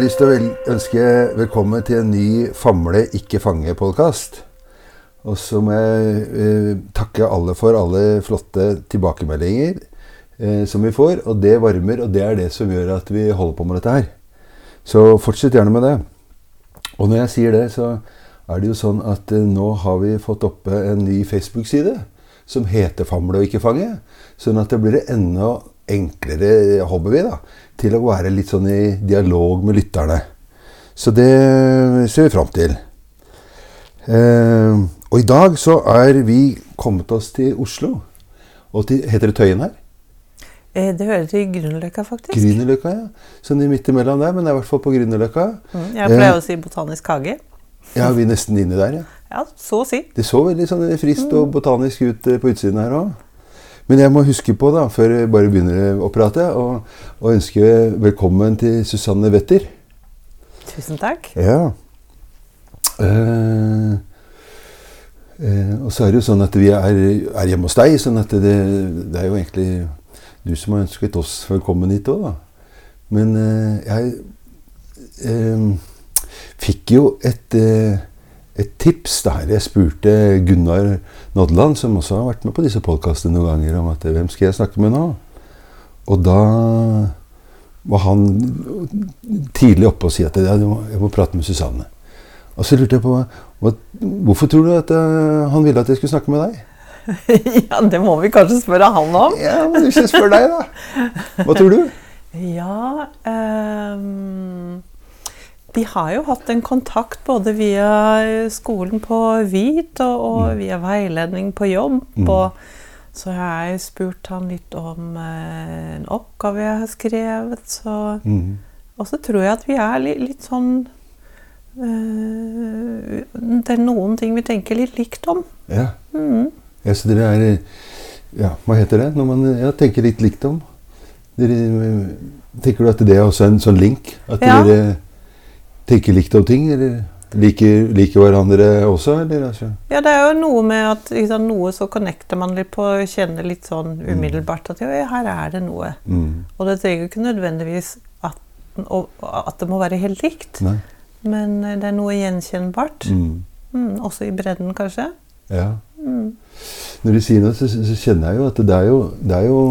Har lyst til å vel ønske velkommen til en ny Famle ikke fange-podkast. Og så må jeg eh, takke alle for alle flotte tilbakemeldinger eh, som vi får. Og det varmer, og det er det som gjør at vi holder på med dette her. Så fortsett gjerne med det. Og når jeg sier det, så er det jo sånn at eh, nå har vi fått oppe en ny Facebook-side som heter Famle og ikke fange. Sånn at det blir enda enklere, vi, da, til å være litt sånn i dialog med lytterne. Så det ser vi fram til. Eh, og i dag så er vi kommet oss til Oslo. Og til, heter det Tøyen her? Eh, Det hører til Grünerløkka, faktisk. Grünerløkka, ja. Sånn midt imellom der, men det er i hvert fall på Grünerløkka. Mm, Jeg pleier å si Botanisk hage. Ja, vi er nesten inni der, ja. Ja, så å si. Det så veldig sånn friskt og botanisk ut eh, på utsiden her òg. Men jeg må huske på, da, før jeg bare begynner å prate, og, og ønske velkommen til Susanne Wetter. Tusen takk. Ja. Eh, eh, og så er det jo sånn at vi er, er hjemme hos deg, sånn at det, det er jo egentlig du som har ønsket oss velkommen hit òg, da. Men eh, jeg eh, fikk jo et, eh, et tips da. Jeg spurte Gunnar Nodland, som også har vært med på disse podkastene noen ganger, om at hvem skal jeg snakke med nå? Og da var han tidlig oppe og si at jeg må, jeg må prate med Susanne. Og så lurte jeg på hva, hvorfor tror du at eh, han ville at jeg skulle snakke med deg? ja, det må vi kanskje spørre han om. Ja, men Hvis jeg spør deg, da. Hva tror du? Ja ehm, Vi har jo hatt en kontakt både via skolen på VIT og, og via veiledning på jobb. Mm. Og så har jeg spurt han litt om eh, en oppgave jeg har skrevet. Så, Mm. og så tror jeg at vi er litt, litt sånn eh, Det er noen ting vi tenker litt likt om. Ja. Mm. ja, så dere er Ja, hva heter det når man ja, tenker litt likt om? Dere, tenker du at det er også en sånn link? At Ja. dere tenker likt om ting? Eller liker, liker hverandre også? Eller, altså? Ja, det er jo noe med at liksom, noe så connecter man litt på å kjenner litt sånn umiddelbart at jo, her er det noe. Mm. Og det trenger jo ikke nødvendigvis at, at det må være helt likt, Nei? men eh, det er noe gjenkjennbart. Mm. Mm, også i bredden, kanskje. Ja. Mm. Når du sier noe, så, så kjenner jeg jo at det er jo, det er jo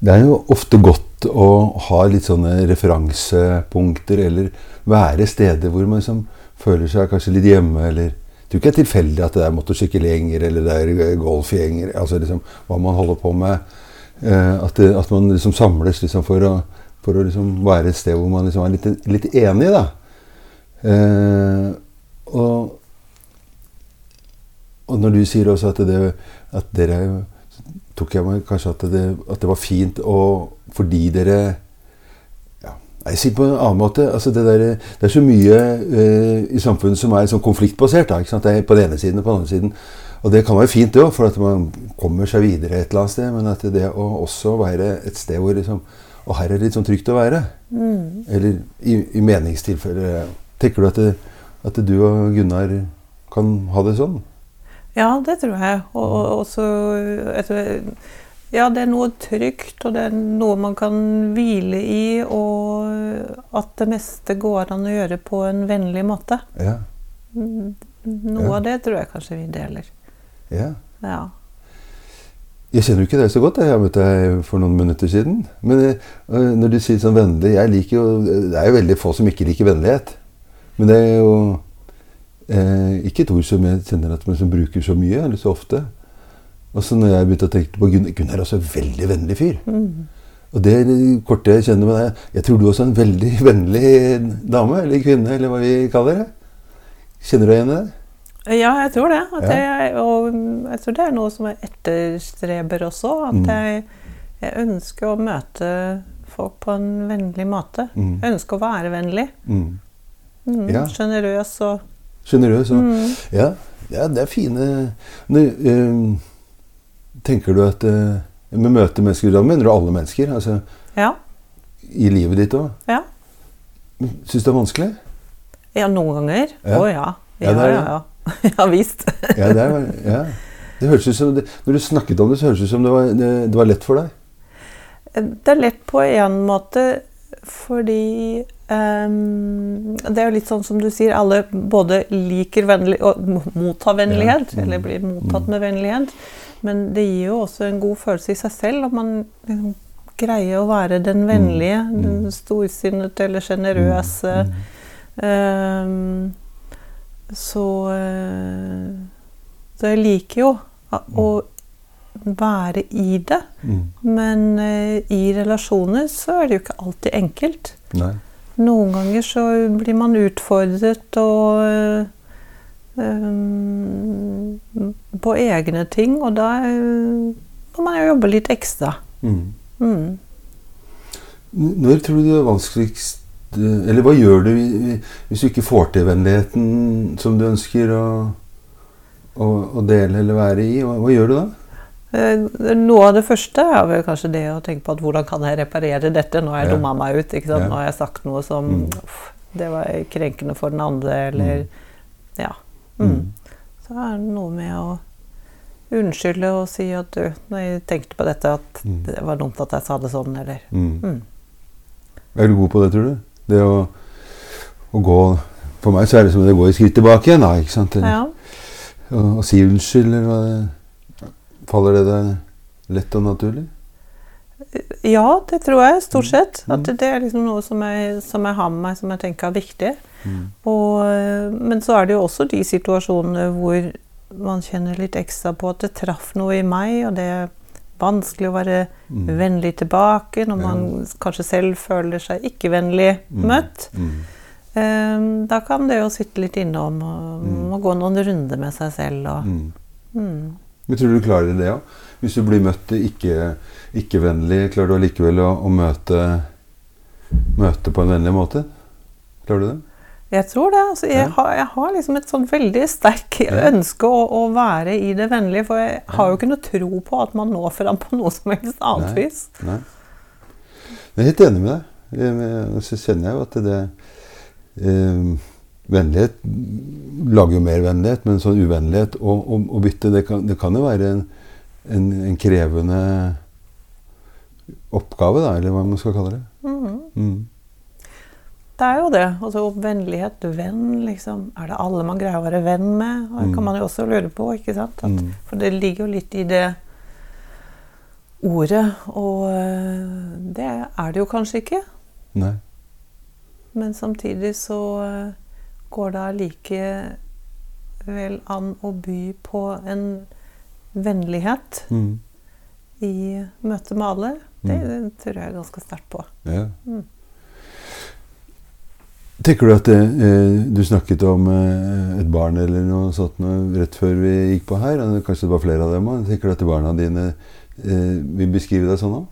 Det er jo ofte godt å ha litt sånne referansepunkter, eller være steder hvor man liksom føler seg kanskje litt hjemme, eller Jeg tror ikke tilfeldig at det er motorsykkelgjenger eller det er golfgjenger, altså liksom hva man holder på med. Eh, at, det, at man liksom samles liksom for å, for å liksom være et sted hvor man liksom er litt, litt enig, da. Eh, og og når du sier også at, det, at dere så tok jeg meg kanskje at det, at det var fint å fordi dere ja, Jeg sier på en annen måte altså det, der, det er så mye eh, i samfunnet som er sånn konfliktbasert. Da? Det er på den ene siden og på den andre siden. Og det kan være fint, det òg, for at man kommer seg videre et eller annet sted. Men at det å også være et sted hvor liksom Og her er det litt sånn trygt å være. Mm. Eller i, i meningstilfeller. Tenker du at, det, at du og Gunnar kan ha det sånn? Ja, det tror jeg. Og, og, og så tror, Ja, det er noe trygt, og det er noe man kan hvile i, og at det meste går an å gjøre på en vennlig måte. Ja. Mm, Noe Ja. av det tror jeg kanskje vi deler. ja. Ja. Jeg kjenner jo ikke deg så godt. Jeg har møtt deg for noen minutter siden. Men eh, når du sier sånn vennlig jeg liker jo, Det er jo veldig få som ikke liker vennlighet. Men det er jo eh, ikke et ord som jeg kjenner at man liksom bruker så mye eller så ofte. Og så når jeg begynte å tenke på Gunnar Gunnar er også en veldig vennlig fyr. Mm. Og det korte jeg kjenner med deg Jeg tror du også er en veldig vennlig dame, eller kvinne, eller hva vi kaller det. Kjenner du deg igjen i det? Ja, jeg tror det. Ja. jeg, og jeg tror det er noe som jeg etterstreber også. At Mm. jeg, jeg ønsker å møte folk på en vennlig måte. Mm. Jeg ønsker å være vennlig. Mm. Mm, Ja. Sjenerøs og Og mm. Ja, ja, det er fine Nå, øh, Tenker du at øh, med møte mennesker Da mener du alle mennesker? Altså Ja. i livet ditt òg? Ja. Syns det er vanskelig? ja, noen ganger. Å Ja. ja. Ja, Ja, det er ja, ja. Ja visst. Ja, det er, ja. Det høres ut som det, Når du snakket om det, så høres det ut som det var, det, det var lett for deg. Det er lett på en måte Fordi ehm, Det er jo litt sånn som du sier, alle både liker vennlig og mottar vennlighet, Ja. Mm. eller blir mottatt med vennlighet. Men det gir jo også en god følelse i seg selv om man liksom greier å være den vennlige, Mm. den storsinnete eller sjenerøse. Mm. Um, så eh, Så jeg liker jo å være i det. Mm. Men uh, i relasjoner så er det jo ikke alltid enkelt. Nei. Noen ganger så blir man utfordret og eh, på egne ting, og da eh, må man jo jobbe litt ekstra. Mm. Mm. Når tror du det er vanskeligst Eller hva gjør du hvis du ikke får til vennligheten som du ønsker å, å, å dele eller være i? Hva, hva gjør du da? Eh, Noe av det første er vel kanskje det å tenke på at hvordan kan jeg reparere dette? Nå har jeg dumma meg ut. Nå har jeg sagt noe som Mm. Det var krenkende for den andre, eller Ja. Mm. Mm. Så er det noe med å unnskylde og si at du, når jeg tenkte på dette, at Mm. det var dumt at jeg sa det sånn, eller Mm. mm. Er du god på det, tror du? Det å, å gå For meg så er det som det går et skritt tilbake igjen. da, ikke sant? Eller, Ja. å, og si unnskyld, eller hva det Faller det deg lett og naturlig? ja, det tror jeg, stort sett. Mm. At det er liksom noe som jeg, som jeg har med meg, som jeg tenker er viktig. Mm. Og, eh, men så er det jo også de situasjonene hvor man kjenner litt ekstra på at det traff noe i meg, og det er vanskelig å være Mm. vennlig tilbake når Ja. man kanskje selv føler seg ikke vennlig Mm. møtt. Mm. Eh, Da kan det jo sitte litt innom og Mm. gå noen runder med seg selv. Og, Men tror du du klarer det òg? Hvis du blir møtt ikke, ikke-vennlig, klarer du allikevel å, å møte, møte på en vennlig måte? Klarer du det? Jeg tror det. Altså, jeg, Ja. har, jeg har liksom et sånn veldig sterk Ja. ønske å, å være i det vennlige. For jeg har jo ikke noe tro på at man når fram på noe som helst annet Nei. vis. Nei. Jeg er helt enig med deg. Så kjenner jeg jo at det eh, Vennlighet lager jo mer vennlighet, men sånn uvennlighet og, og, og bytte, det kan, det kan jo være en, en, en krevende oppgave, da, eller hva man skal kalle det. Mm. Mm. Det er jo det. Altså vennlighet, venn, liksom. Er det alle man greier å være venn med? Og Det Mm. kan man jo også lure på, ikke sant? At, Mm. For det ligger jo litt i det ordet, og øh, det er det jo kanskje ikke. Nei. Men samtidig så øh, går det allikevel an å by på en vennlighet Mm. i møte med alle. Det, det tror jeg ganske sterkt på. Ja. Mm. Tenker du at det, eh, Du snakket om eh, et barn eller noe sånt noe rett før vi gikk på her. Kanskje det var flere av dem òg. Tenker du at barna dine eh, vil beskrive deg sånn òg?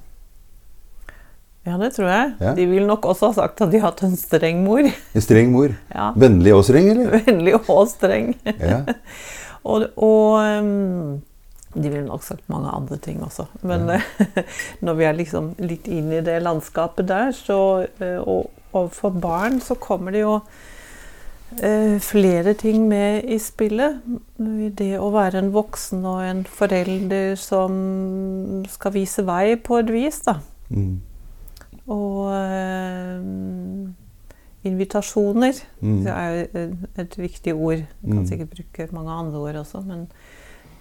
Ja, det tror jeg. Ja. De vil nok også ha sagt at de har hatt en streng mor. En streng mor. Ja. Vennlig og streng, eller? Vennlig og streng. Ja. Og, og um, de ville nok sagt mange andre ting også. Men når vi er liksom litt inn i det landskapet der, så, eh, og, og for barn så kommer det jo eh, flere ting med i spillet. Det å være en voksen og en forelder som skal vise vei på et vis, da. Mm. Og eh, invitasjoner Mm. det er jo et- viktig ord. Du kan Mm. sikkert bruke mange andre ord også. Men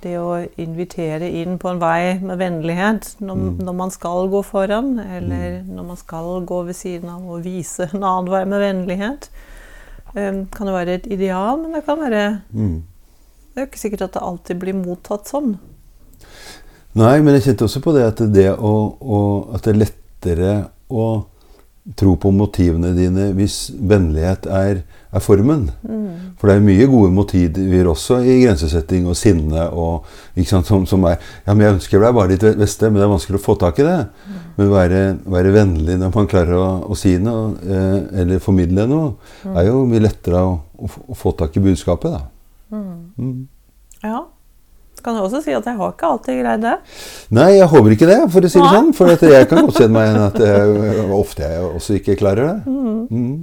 det å invitere inn på en vei med vennlighet når, Mm. når man skal gå foran, eller når man skal gå ved siden av og vise en annen vei med vennlighet, um, kan jo være et ideal, men det kan være Mm. Det er jo ikke sikkert at det alltid blir mottatt sånn. Nei, men jeg kjente også på det at det, å, å, at det er lettere å tro på motivene dine hvis vennlighet er, er formen. Mm. For det er mye gode motiver også i grensesetting og sinne. Og, ikke sant, som, som er Ja, men jeg ønsker deg bare ditt beste, men det er vanskelig å få tak i det. Men være, være vennlig når man klarer å, å si noe, eh, eller formidle noe, er jo mye lettere å, å, få- å få tak i budskapet, da. Mm. Mm. Ja. Kan jeg også si at jeg har ikke alltid greid det. Nei, jeg håper ikke det, for å si det sånn. For at jeg kan godt kjenne meg igjen at jeg, ofte jeg også ikke klarer det. Mm. Mm.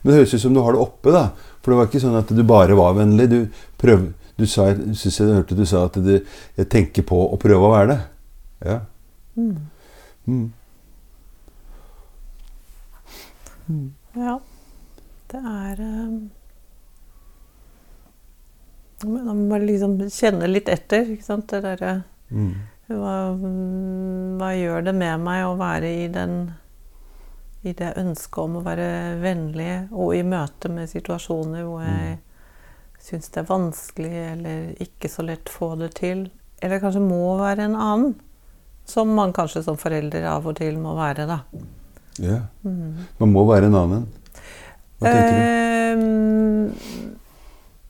Men det høres ut som du har det oppe, da. For det var ikke sånn at du bare var vennlig. Du prøv, du sa, jeg synes jeg hørte du sa at du, jeg tenker på å prøve å være det. Ja. Mm. Mm. Ja. Det er um, Man må liksom kjenne litt etter, ikke sant. Det derre Mm. hva, hva gjør det med meg å være i den i det ønsket om å være vennlig, og i møte med situasjoner hvor jeg syns det er vanskelig, eller ikke så lett få det til. Eller kanskje må være en annen. Som man kanskje som forelder av og til må være, da. Ja. Mm. Man må være en annen. Hva tenker du? Ehm,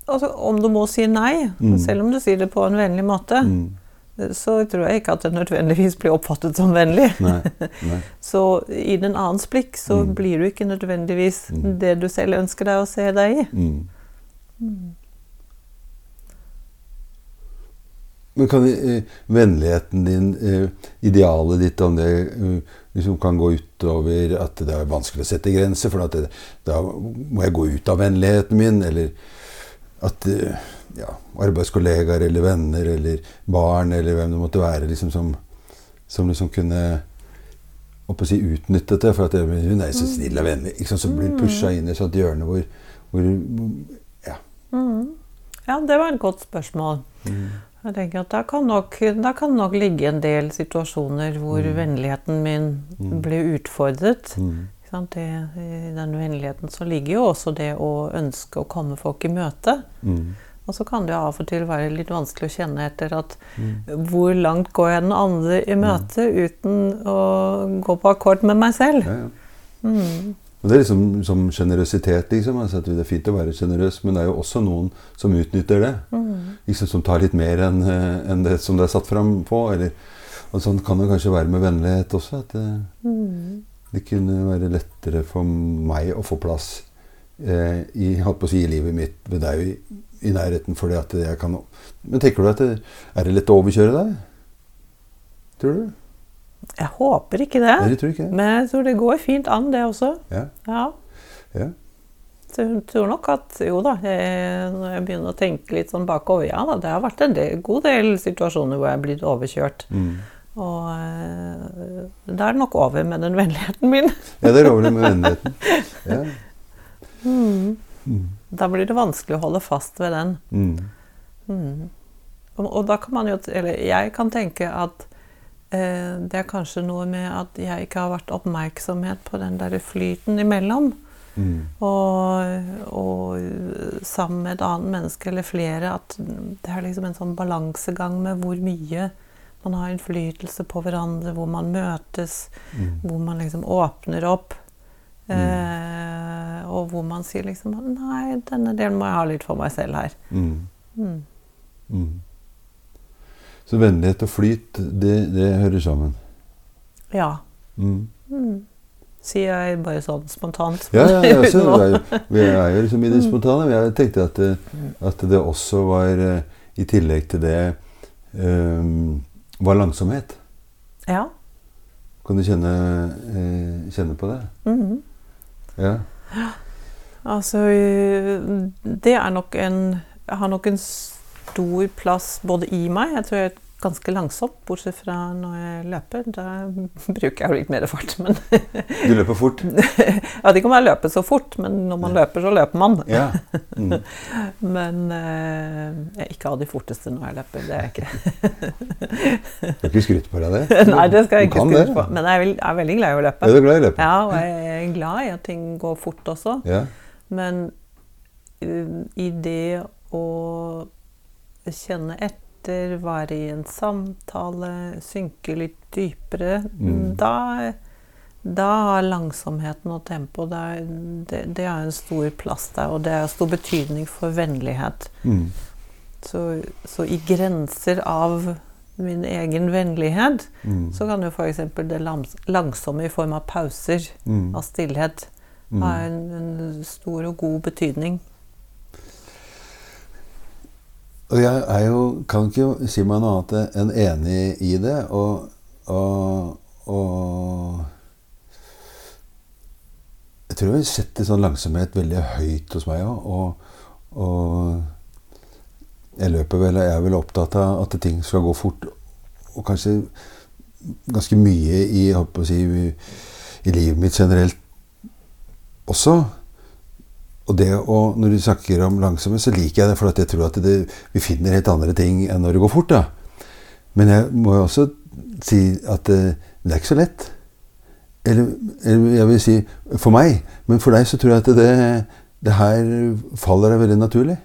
altså, om du må si nei, Mm. selv om du sier det på en vennlig måte, Mm. så tror jeg ikke at det nødvendigvis blir oppfattet som vennlig. Nei. Nei. Så i den annens blikk så Mm. blir du ikke nødvendigvis Mm. det du selv ønsker deg å se deg i. Mm. Men kan eh, vennligheten din, eh, idealet ditt, om det eh, liksom kan gå utover at det er vanskelig å sette grenser, for at det, da må jeg gå ut av vennligheten min, eller at eh, ja, arbeidskollegaer eller venner eller barn eller hvem det måtte være, liksom som, som liksom kunne å si, utnyttet det, for at hun er så snill og vennlig. Liksom. Så blir pusha inn i et sånt hjørne hvor, hvor ja. Mm. Ja, det var et godt spørsmål. Jeg tenker at Da kan nok, da kan nok ligge en del situasjoner hvor vennligheten min blir utfordret. Mm. Det, I den vennligheten så ligger jo også det å ønske å komme folk i møte. Mm. Og så kan det jo av og til være litt vanskelig å kjenne etter at Mm. hvor langt går jeg den andre i møte uten å gå på akkord med meg selv? Ja, ja. Mm. Og det er liksom som sjenerøsitet, liksom. Altså det er fint å være sjenerøs, men det er jo også noen som utnytter det. Mm. Liksom Som tar litt mer enn en det som det er satt fram på. Eller, og sånn kan det kanskje være med vennlighet også. At det, Mm. Det kunne være lettere for meg å få plass eh, i, si, i livet mitt ved deg i, i nærheten. fordi at jeg kan Men tenker du at det, er det lett å overkjøre deg? Tror du? Jeg håper ikke det. Nei, tror ikke det. Men jeg tror det går fint an, det også. Ja. Ja. Ja. Så jeg tror nok at jo da, jeg, når jeg begynner å tenke litt sånn bakover, ja da, det har vært en del, god del situasjoner hvor jeg er blitt overkjørt. Mm. Og eh, da er det nok over med den vennligheten min. ja, det er over med vennligheten. Ja. Mm. Mm. Da blir det vanskelig å holde fast ved den. Mm. Mm. Og, og da kan man jo, eller jeg kan tenke at eh, det er kanskje noe med at jeg ikke har vært oppmerksomhet på den der flyten imellom. Mm. Og, og sammen med et annet menneske eller flere at det er liksom en sånn balansegang med hvor mye man har innflytelse på hverandre, hvor man møtes, Mm. hvor man liksom åpner opp. Eh, og hvor man sier liksom Nei, denne delen må jeg ha litt for meg selv her. Mm. Mm. Mm. Så vennlighet og flyt, det, det hører sammen. Ja. Mm. Mm. Sier jeg bare sånn spontant. Ja, ja, ja så vi, er jo, vi er jo liksom i det spontane. Jeg tenkte at det, at det også var, eh, i tillegg til det, eh, var langsomhet. Ja. Kan du kjenne, eh, kjenne på det? Mhm. Ja. Altså, øh, det er nok en har nok en stor plass både i meg Jeg tror jeg ganske langsomt, bortsett fra når jeg løper. Da bruker jeg jo litt mer fart. Men Du løper fort? jeg vet ikke om jeg løper så fort, men når man løper, så løper man. Ja. Mm. Men øh, jeg er ikke av de forteste når jeg løper. Det er jeg ikke. Du har ikke skryte på deg det? Nei, det skal jeg ikke skryte på. Men jeg er, jeg er veldig glad i å løpe. Er du glad i å løpe? Ja, og jeg er glad i at ting går fort også. Ja. Men uh, i det å kjenne etter, være i en samtale, synke litt dypere, Mm. da, da har langsomheten og tempoet det, det, det har en stor plass der, og det har stor betydning for vennlighet. Mm. Så, så i grenser av min egen vennlighet, Mm. så kan jo f.eks. det langsomme i form av pauser, Mm. av stillhet, Mm. ha en, en stor og god betydning. Og jeg jo, kan ikke si meg noe annet enn enig i det. Og, og, og Jeg tror jeg setter sånn langsomhet veldig høyt hos meg òg. Og, og jeg løper vel, jeg er vel opptatt av at ting skal gå fort. Og kanskje ganske mye i, si, i livet mitt generelt også og det å, Når du snakker om langsomme, så liker jeg det, for at jeg tror at det, vi finner helt andre ting enn når det går fort. da. Men jeg må jo også si at det, det er ikke så lett. Eller, eller, jeg vil si for meg. Men for deg så tror jeg at det, det her faller deg veldig naturlig.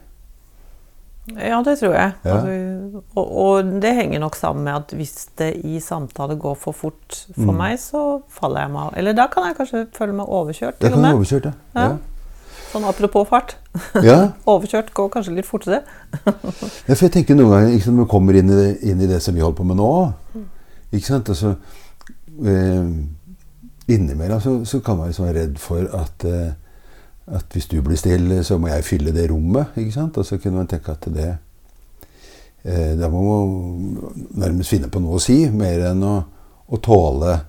Ja, det tror jeg. Ja. Altså, og, og, det henger nok sammen med at hvis det i samtale går for fort for Mm. meg, så faller jeg meg av. Eller da kan jeg kanskje føle meg overkjørt. Da kan med. overkjørt, ja. Ja. Sånn apropos fart. ja. Overkjørt går kanskje litt fortere. Ja, for jeg tenker noen ganger liksom, Når vi kommer inn i, det, inn i det som vi holder på med nå ikke sant, altså, eh, Innimellom så, så kan man liksom være redd for at, eh, at hvis du blir stille, så må jeg fylle det rommet. ikke sant, Og så kunne man tenke at det eh, Da må man nærmest finne på noe å si, mer enn å, å tåle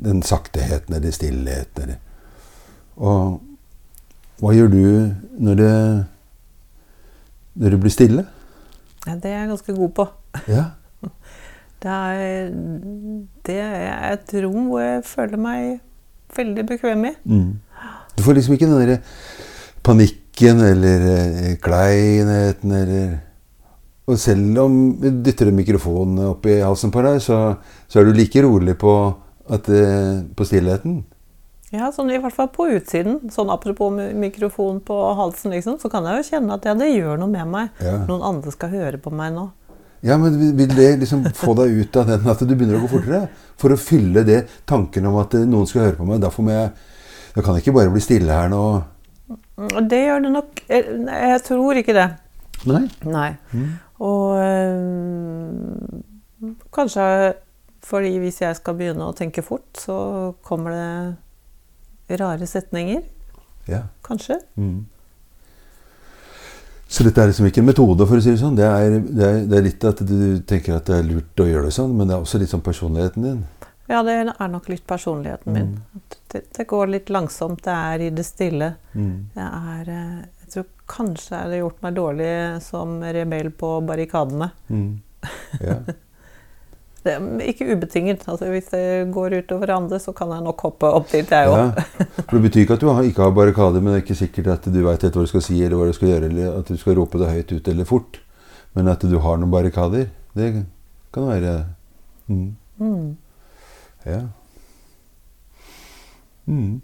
den sakteheten eller stillheten. Eller. Og hva gjør du når det når det blir stille? Ja, det er jeg ganske god på. Ja. Det er, det er et rom hvor jeg føler meg veldig bekvem i. Mm. Du får liksom ikke den der panikken eller eh, kleinheten eller Og selv om vi dytter en mikrofon opp i halsen på deg, så, så er du like rolig på, at, eh, på stillheten. Ja, sånn i hvert fall på utsiden. Sånn apropos mikrofon på halsen, liksom, så kan jeg jo kjenne at ja, det gjør noe med meg. Ja. Noen andre skal høre på meg nå. Ja, men vil- det liksom få deg ut av den at du begynner å gå fortere? For å fylle det tanken om at eh, noen skal høre på meg. Derfor må jeg Jeg kan ikke bare bli stille her nå. Mm, Det gjør det nok Jeg, Jeg tror ikke det. Nei. Nei. Mm. Og øh, kanskje fordi hvis jeg skal begynne å tenke fort, så kommer det rare setninger. Ja. Kanskje. Mm. Så dette er liksom ikke en metode, for å si det sånn. Det er, det, er, det er litt at du tenker at det er lurt å gjøre det sånn, men det er også litt sånn personligheten din. Ja, det er nok litt personligheten min. At Det, det går litt langsomt. Det er i det stille. Mm. Er øh, Jeg tror kanskje jeg hadde gjort meg dårlig som rebell på barrikadene. Mm. Ja. Det er ikke ubetinget. Altså, hvis det går utover andre, så kan jeg nok hoppe opp dit, jeg òg. ja. Det betyr ikke at du ikke har barrikader, men det er ikke sikkert at du veit hva du skal si, eller hva du skal gjøre, eller at du skal rope det høyt ut eller fort. Men at du har noen barrikader, det kan være mm. Mm. Ja. Mm.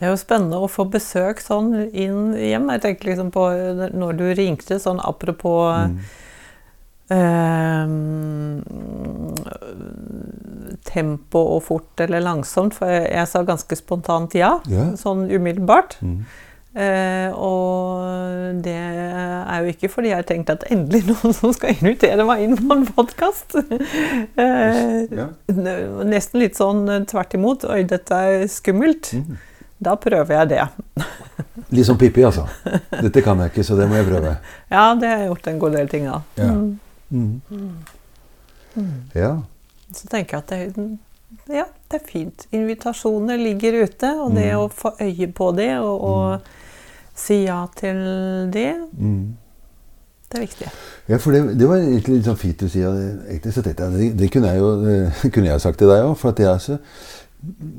Det er jo spennende å få besøk sånn inn hjem. Jeg tenker liksom på når du ringte, sånn apropos Mm. Tempo og fort eller langsomt. For jeg, jeg sa ganske spontant ja, Yeah. sånn umiddelbart. Mm. Eh, og det er jo ikke fordi jeg har tenkt at endelig noen som skal invitere meg inn på en podkast. eh, Ja. nesten litt sånn eh, tvert imot. Oi, dette er skummelt. Mm. Da prøver jeg det. Litt som Pippi, altså. Dette kan jeg ikke, så det må jeg prøve. Ja, det har jeg gjort en god del ting av. Ja. Mm. Mm. Ja. Så tenker jeg at det, ja, det er fint. Invitasjoner ligger ute, og det Mm. å få øye på det og, og si ja til det, Mm. det er viktig. Ja, for det, det var egentlig litt sånn fint du sier. Egentlig så tenkte jeg, Det, det kunne jeg jo det kunne jeg sagt til deg òg. For jeg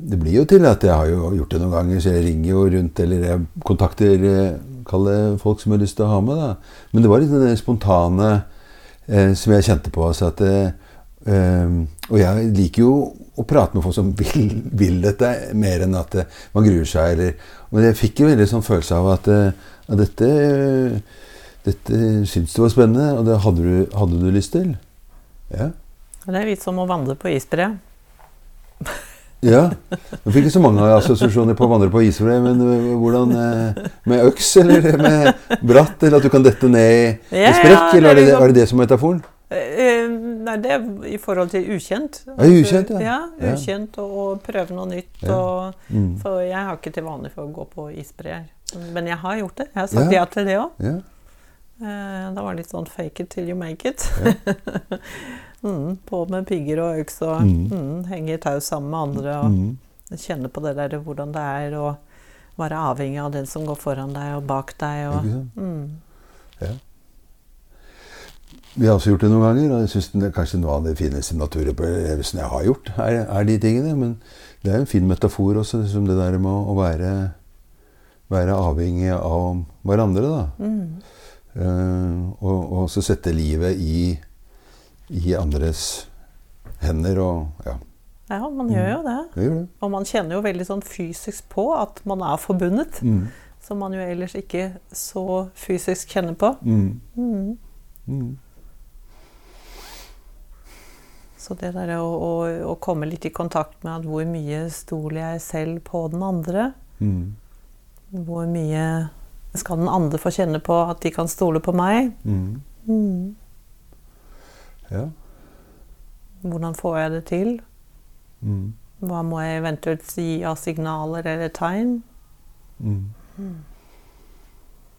det blir jo til at jeg har jo gjort det noen ganger, så jeg ringer jo rundt eller jeg kontakter eh, folk som jeg har lyst til å ha med. da. Men det var litt det spontane eh, som jeg kjente på. Altså at, eh, eh, og jeg liker jo å prate med folk som vil, vil dette, mer enn at eh, man gruer seg. Eller, men jeg fikk en veldig sånn følelse av at, eh, at dette dette syntes du var spennende, og det hadde du, hadde du lyst til? Ja. Det er litt som å vandre på isbre. ja. Nå fikk ikke så mange assosiasjoner på å vandre på isfløy, men øh, hvordan øh, Med øks, eller med bratt, eller at du kan dette ned i, Ja, sprekk? ja, eller er det, liksom- er det det som er metaforen? Eh, Nei, det er i forhold til ukjent. Ja, ukjent, ja. ja. Ukjent og, og prøve noe nytt. Og, Mm. for jeg har ikke til vanlig for å gå på isbreer. Men jeg har gjort det. Jeg har sagt ja, til det òg. Ja. var det var litt sånn fake it till you make it. mm, på med pigger og øks og Mm. mm, henge i tau sammen med andre. Og Mm. kjenne på det der hvordan det er å være avhengig av den som går foran deg og bak deg. Og, mm. Vi har også gjort det noen ganger, og jeg syns kanskje noe av det fineste naturopplevelsen jeg har gjort, er, er de tingene. Men det er en fin metafor også, liksom det der med å være, være avhengig av hverandre. da. Mm. Eh, og, og så sette livet i, i andres hender og Ja, Ja, man gjør jo det. det gjør det. Og man kjenner jo veldig sånn fysisk på at man er forbundet. Mm. Som man jo ellers ikke så fysisk kjenner på. Mm. Mm. Mm. Så det der å, å, å komme litt i kontakt med at hvor mye stoler jeg selv på den andre? Mm. Hvor mye skal den andre få kjenne på at de kan stole på meg? Mm. Mm. Ja. Hvordan får jeg det til? Mm. Hva må jeg eventuelt gi av signaler eller tegn? Mm.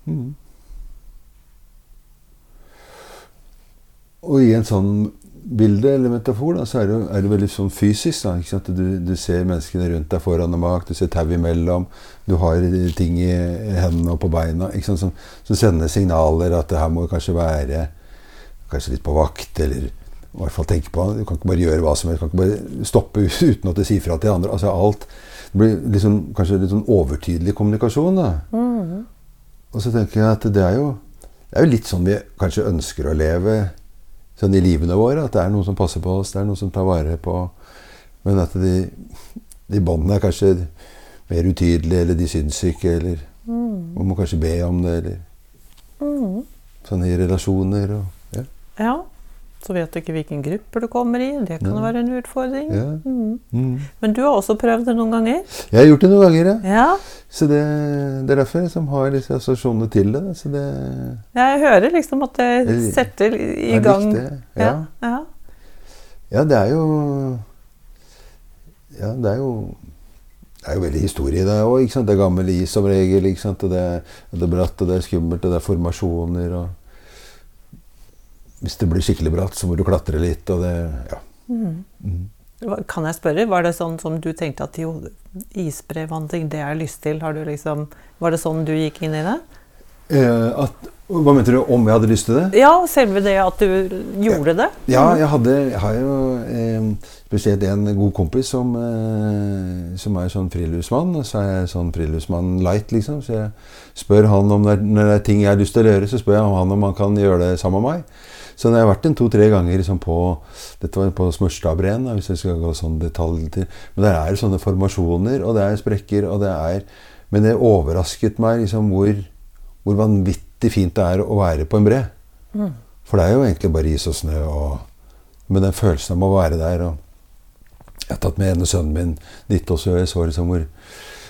Mm. Og i en sånn bilde eller metafor da, så er det, er det veldig sånn fysisk. da? Du, du ser menneskene rundt deg foran og bak, du ser tau imellom, du har ting i hendene og på beina? Som, som sender signaler at det her må kanskje være kanskje litt på vakt, eller i hvert fall tenke på Du kan ikke bare gjøre hva som helst, du kan ikke bare stoppe uten at du sier fra til andre. altså alt det blir liksom, kanskje litt sånn overtydelig kommunikasjon. da. Mm. Og så tenker jeg at det er jo, det er jo litt sånn vi kanskje ønsker å leve sånn i livene våre. At det er noen som passer på oss, det er noen som tar vare på Men at de, de båndene er kanskje mer utydelige, eller de syns ikke, eller Mm. man må kanskje be om det, eller Mm. sånne i relasjoner. Og, ja. Ja. Så vet du ikke hvilken gruppe du kommer i. Det kan ja. være en utfordring. Ja. Mm. Mm. Men du har også prøvd det noen ganger? Jeg har gjort det noen ganger, ja. Ja. Så det, det er derfor jeg har disse assosiasjonene til det. Så det Jeg hører liksom at det setter i gang. Ja. Ja. ja. Ja, det er jo Ja, det er jo det er jo veldig historie det òg. Det er gammel is som regel. det, er- det er bratt, og det er skummelt, og det er formasjoner. og Hvis det blir skikkelig bratt, så må du klatre litt. og det, ja. Mm. Mm. Kan jeg spørre, var det sånn som du tenkte at jo, isbrevandring, det har jeg lyst til? Har du liksom, var det sånn du gikk inn i det? Eh, at, hva mente du? Om jeg hadde lyst til det? Ja, selve det at du gjorde det? Ja, jeg, hadde, jeg har jo eh, spesielt en god kompis som, eh, som er sånn friluftsmann. Så er jeg sånn friluftsmann light, liksom. Så jeg spør han om det når det er ting jeg har lyst til å gjøre, så spør jeg han om han kan gjøre det sammen med meg. Så det har vært en to-tre ganger liksom på Dette var på Smørstadbreen, hvis jeg skal gå sånn detalj til. Men der er sånne formasjoner, og det er sprekker, og det er Men det overrasket meg liksom hvor, hvor vanvittig fint det er å være på en bre. Mm. For det er jo egentlig bare is og snø, og, men den følelsen av å være der og Jeg har tatt med ene sønnen min dit også, og jeg så liksom hvor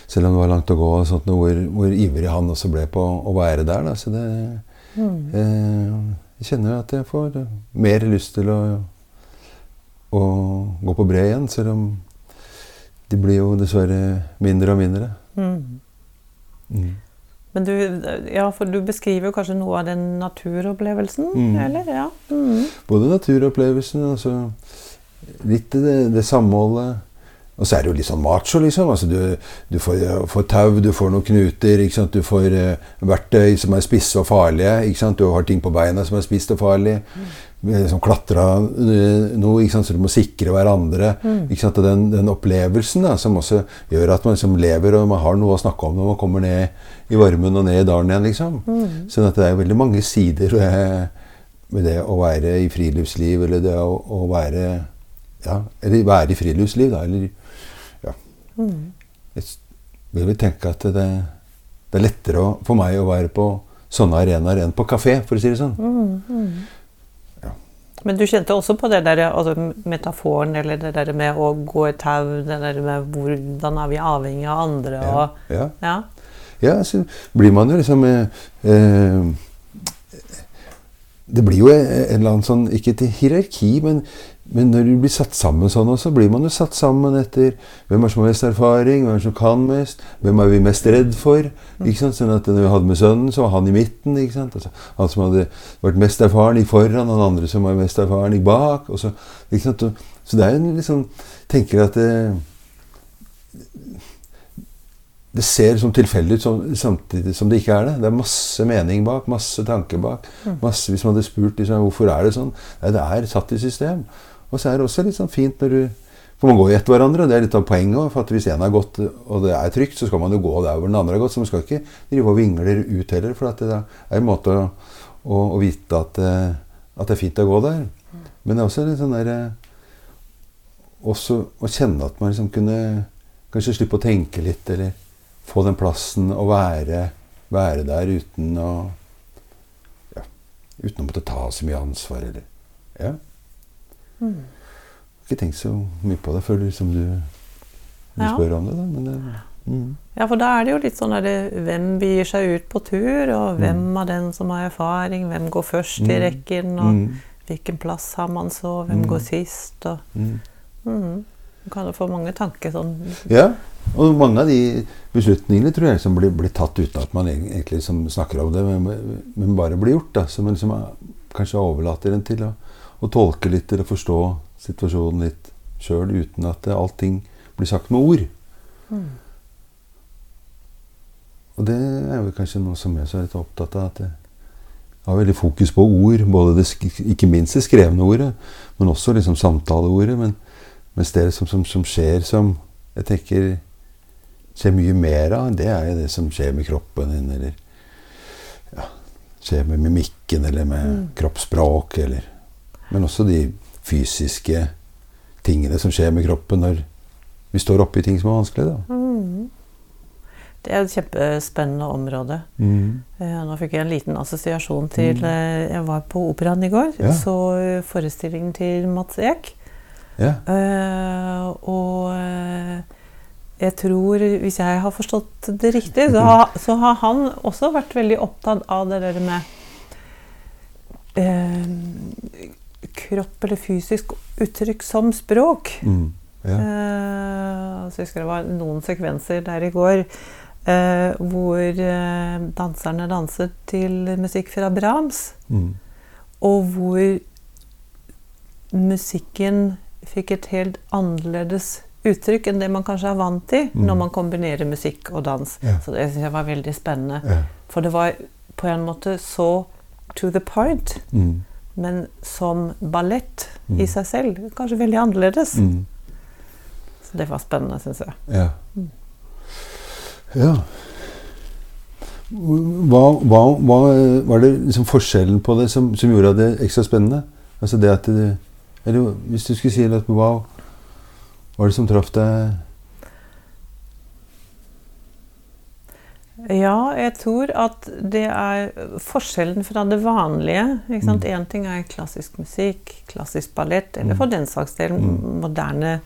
Selv om det var langt å gå, og sånt, og hvor, hvor ivrig han også ble på å være der. Da. Så det, Mm. eh, jeg kjenner at jeg får mer lyst til å, å gå på bre igjen, selv om de blir jo dessverre mindre og mindre. Mm. Mm. Men du, ja, for du beskriver jo kanskje noe av den naturopplevelsen, Mm. eller? Ja. Mm. Både naturopplevelsen og så litt det, det samholdet. Og så er det jo litt sånn macho, liksom. Altså, du, du får, får tau, du får noen knuter, ikke sant? du får uh, verktøy som er spisse og farlige. Ikke sant? Du har ting på beina som er spist og farlig. Mm. Som klatra eh, noe, så du må sikre hverandre. Mm. Og den, den opplevelsen da, som også gjør at man liksom lever og man har noe å snakke om når man kommer ned i varmen og ned i dalen igjen. liksom. Mm. Sånn det er veldig mange sider ved, ved det å være i friluftsliv, eller det å, å være ja, Eller være i friluftsliv, da. Eller Mm. jeg vil tenke at det, det er lettere å, for meg å være på sånne arenaer enn på kafé, for å si det sånn. Mm. Mm. Ja. Men du kjente også på det der, altså metaforen, eller det der med å gå i tau, det der med hvordan er vi avhengig av andre, Ja, og ja. ja. ja, så blir man jo liksom eh, eh, Det blir jo en eller annen sånn Ikke til hierarki, men, men når du blir satt sammen sånn også, blir man jo satt sammen etter hvem er som har mest erfaring, hvem er som kan mest, hvem er vi mest redd for. ikke sant? Sånn at Når vi hadde med sønnen, så var han i midten. ikke sant? Altså, han som hadde vært mest erfaren, gikk foran, han andre som var mest erfaren, gikk bak. Så, ikke sant? Så det er en liksom tenker at det, det ser som tilfeldig ut samtidig som det ikke er det. Det er masse mening bak, masse tanke bak. masse, Hvis man hadde spurt liksom, hvorfor er det sånn, Nei, det er satt i system. Og så er det også litt sånn fint når du For man går jo etter hverandre, og det er litt av poenget. For hvis én har gått, og det er trygt, så skal man jo gå der hvor den andre har gått. Så man skal ikke drive og vingle ut heller. For det er en måte å, å, å vite at, eh, at, det er fint å gå der. Men det er også litt sånn der Også å kjenne at man liksom kunne kanskje slippe å tenke litt, eller få den plassen og være, være der uten å ja, Uten å måtte ta så mye ansvar, eller Ja. Mm ikke tenkt så mye på det før liksom du, du ja. spør om det. Da. Men det, mm. Ja, for da er det jo litt sånn der, hvem begir seg ut på tur, og mm. hvem av den som har erfaring, hvem går først i mm. rekken, og mm. hvilken plass har man så, hvem mm. går sist, og mm. kan jo få mange tanker sånn. Ja, og mange av de beslutningene tror jeg liksom blir, blir tatt uten at man egentlig liksom snakker om det, men, men bare blir gjort. da, Som man liksom kanskje overlater en til å, å tolke litt eller forstå situasjonen litt sjøl uten at allting blir sagt med ord. Mm. Og det er jo kanskje noe som jeg er litt opptatt av. at jeg har veldig fokus på ord. både det, Ikke minst det skrevne ordet, men også liksom samtaleordet. Men, mens det som, som, som, skjer som jeg tenker skjer mye mer av, det er jo det som skjer med kroppen din, eller ja, skjer med mimikken, eller med mm. kroppsspråk, eller Men også de fysiske tingene som skjer med kroppen når vi står oppi ting som er vanskelig. Mm. Det er et kjempespennende område. Mm. Eh, nå fikk jeg en liten assosiasjon til mm. eh, Jeg var på Operaen i går. Ja. Så forestillingen til Mats Ek. Ja. Uh, og jeg tror, hvis jeg har forstått det riktig, så har, så har han også vært veldig opptatt av det der med uh, kropp eller fysisk uttrykk som språk. Mm, ja. Uh, så jeg husker det var noen sekvenser der i går uh, hvor eh, danserne danset til musikk fra Brahms. Mm. Og hvor musikken fikk et helt annerledes uttrykk enn det man kanskje er vant til mm. når man kombinerer musikk og dans. Ja. Så det synes jeg var veldig spennende. Ja. For det var på en måte så to the point. Mm men som ballett mm. i seg selv. Kanskje veldig annerledes. Mm. Så det var spennende, syns jeg. Ja. Mm. ja. Hva, hva, hva, var det liksom forskjellen på det som, som, gjorde det ekstra spennende? Altså det at det, Eller hvis du skulle si noe, hva var det som traff deg Ja, jeg tror at det er forskjellen fra det vanlige. Én mm. ting er klassisk musikk, klassisk ballett, eller for mm. den saks del mm. moderne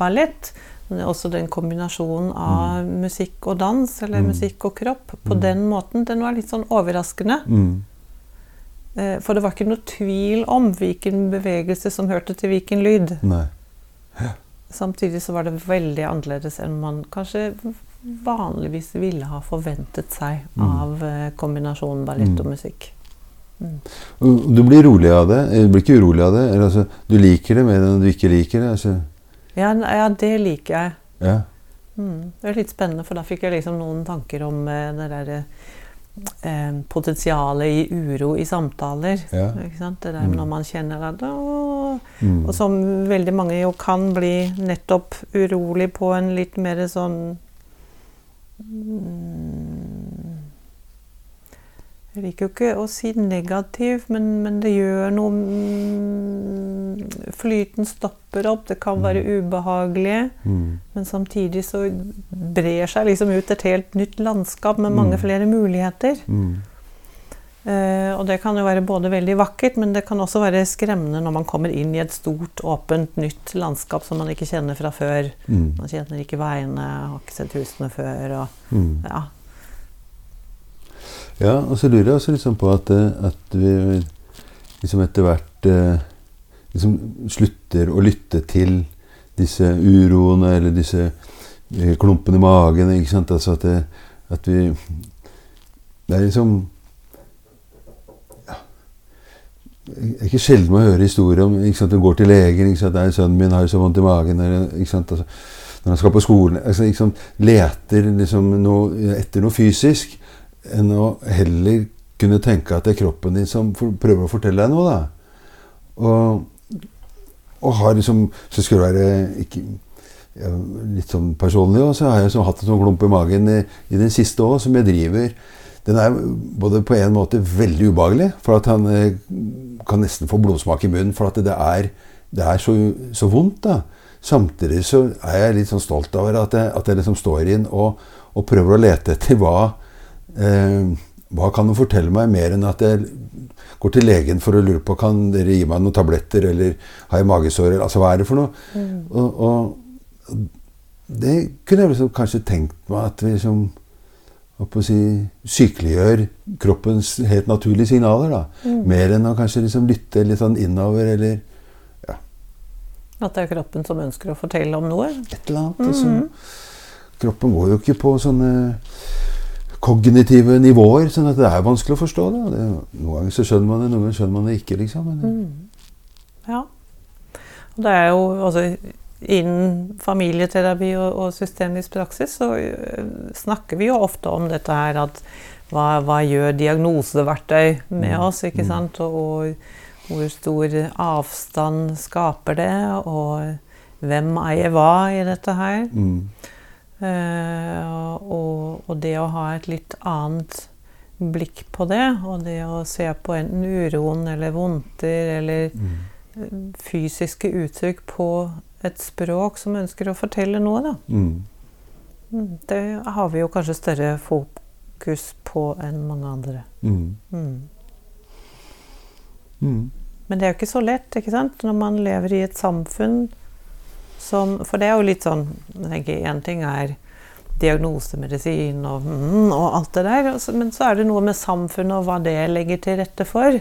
ballett. Men også den kombinasjonen av mm. musikk og dans, eller mm. musikk og kropp, på den måten, den var litt sånn overraskende. Eh, for det var ikke noe tvil om hvilken bevegelse som hørte til hvilken lyd. Nei. Samtidig så var det veldig annerledes enn man kanskje vanligvis ville ha forventet seg mm. av eh, kombinasjonen ballett og mm. musikk. Mm. Du blir rolig av det? Du blir ikke urolig av det? Eller, altså, du liker det mer enn du ikke liker det? Altså. Ja, ja, det liker jeg. Ja. Mm. Det er litt spennende, for da fikk jeg liksom noen tanker om eh, det derre eh, potensialet i uro i samtaler. Ja. Det der mm. når man kjenner at mm. Og som veldig mange jo kan bli nettopp urolig på en litt mer sånn. Jeg liker jo ikke å si negativ, men, men det gjør noe mm, Flyten stopper opp, det kan være mm. ubehagelig. Mm. Men samtidig så brer seg liksom ut et helt nytt landskap med mange mm. flere muligheter. Mm. Uh, og det kan jo være både veldig vakkert, men det kan også være skremmende når man kommer inn i et stort, åpent, nytt landskap som man ikke kjenner fra før. Mm. Man kjenner ikke veiene, har ikke sett husene før. Og, mm. ja. ja. og så lurer jeg også liksom på at, eh, at vi liksom etter hvert uh, liksom slutter å lytte til disse uroene eller disse klumpene i magen. ikke sant? Altså at, det, at vi Det er liksom det er ikke sjelden man hører historier om ikke sant, Du går til legen ikke sant, 'Sønnen min har så vondt i magen.' Eller, ikke sant, altså, når han skal på skolen altså, ikke sant, Leter liksom noe, etter noe fysisk enn å heller kunne tenke at det er kroppen din som prøver å fortelle deg noe. da. Og og har liksom Så skulle det være ikke, ja, litt sånn personlig også, så har jeg så hatt en sånn klump i magen i, i den siste òg, som jeg driver Den er både på en måte veldig ubehagelig, for at han eh, kan nesten få blodsmak i munnen. For at det er, det er så, så, vondt. da. Samtidig så er jeg litt sånn stolt over at jeg, at jeg liksom står inn og, og, prøver å lete etter hva eh, Hva kan du fortelle meg mer enn at jeg går til legen for å lure på kan dere gi meg noen tabletter, eller har jeg magesår, altså hva er det for noe? Mm. Og, og, det kunne jeg liksom kanskje tenkt meg at vi liksom si, sykeliggjør kroppens helt naturlige signaler. da. Mm. Mer enn å kanskje liksom lytte litt sånn innover, eller ja. At det er kroppen som ønsker å fortelle om noe? Et eller annet. Mm. Altså, kroppen går jo ikke på sånne kognitive nivåer, sånn at det er vanskelig å forstå det. det noen ganger så skjønner man det, noen ganger skjønner man det ikke. liksom. Mm. Ja. Og det er jo altså, Innen familieterapi og, og, systemisk praksis så uh, snakker vi jo ofte om dette her at hva, hva gjør diagnoseverktøy med mm. oss? ikke mm. sant? Og, og hvor stor avstand skaper det? Og hvem eier hva i dette her? Mm. Uh, og, og, det å ha et litt annet blikk på det, og det å se på enten uroen eller vondter eller mm. fysiske uttrykk på et språk som ønsker å fortelle noe, da. Mm. mm. Det har vi jo kanskje større fokus på enn mange andre. Mm. mm. Mm. Men det er jo ikke så lett, ikke sant? Når man lever i et samfunn som For det er jo litt sånn Én ting er diagnosemedisin og, og alt det der, men så er det noe med samfunnet og hva det legger til rette for.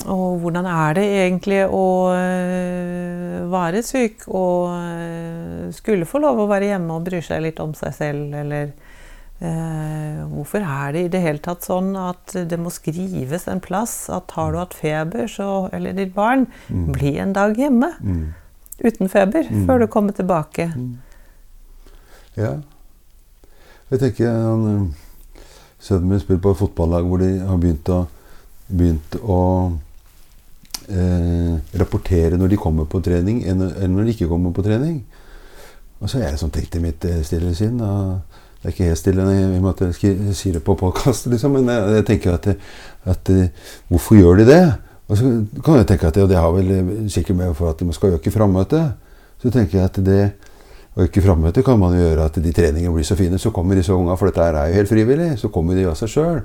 Og hvordan er det egentlig å uh, være syk og uh, skulle få lov å være hjemme og bry seg litt om seg selv, eller eh, Hvorfor er det i det hele tatt sånn at det må skrives en plass at har du hatt feber, så, eller ditt barn, mm. bli en dag hjemme mm. uten feber mm. før du kommer tilbake? Mm. Ja. Jeg tenker han, Sønnen min spiller på et fotballag hvor de har begynt å begynt å eh, rapportere når de kommer på trening, enn når de ikke kommer på trening. Og så er jeg sånn tenkt i mitt eh, stille sinn. Det er ikke helt stille i og med at det på podkast, liksom, men jeg, jeg tenker at, at, eh, Hvorfor gjør de det? Og så kan jeg tenke at det, det har vel eh, sikkert med for at de skal øke frammøtet. Så tenker jeg at det å øke frammøtet kan man jo gjøre at de treningene blir så fine. Så kommer disse unga, for dette er jo helt frivillig, så kommer de av seg sjøl.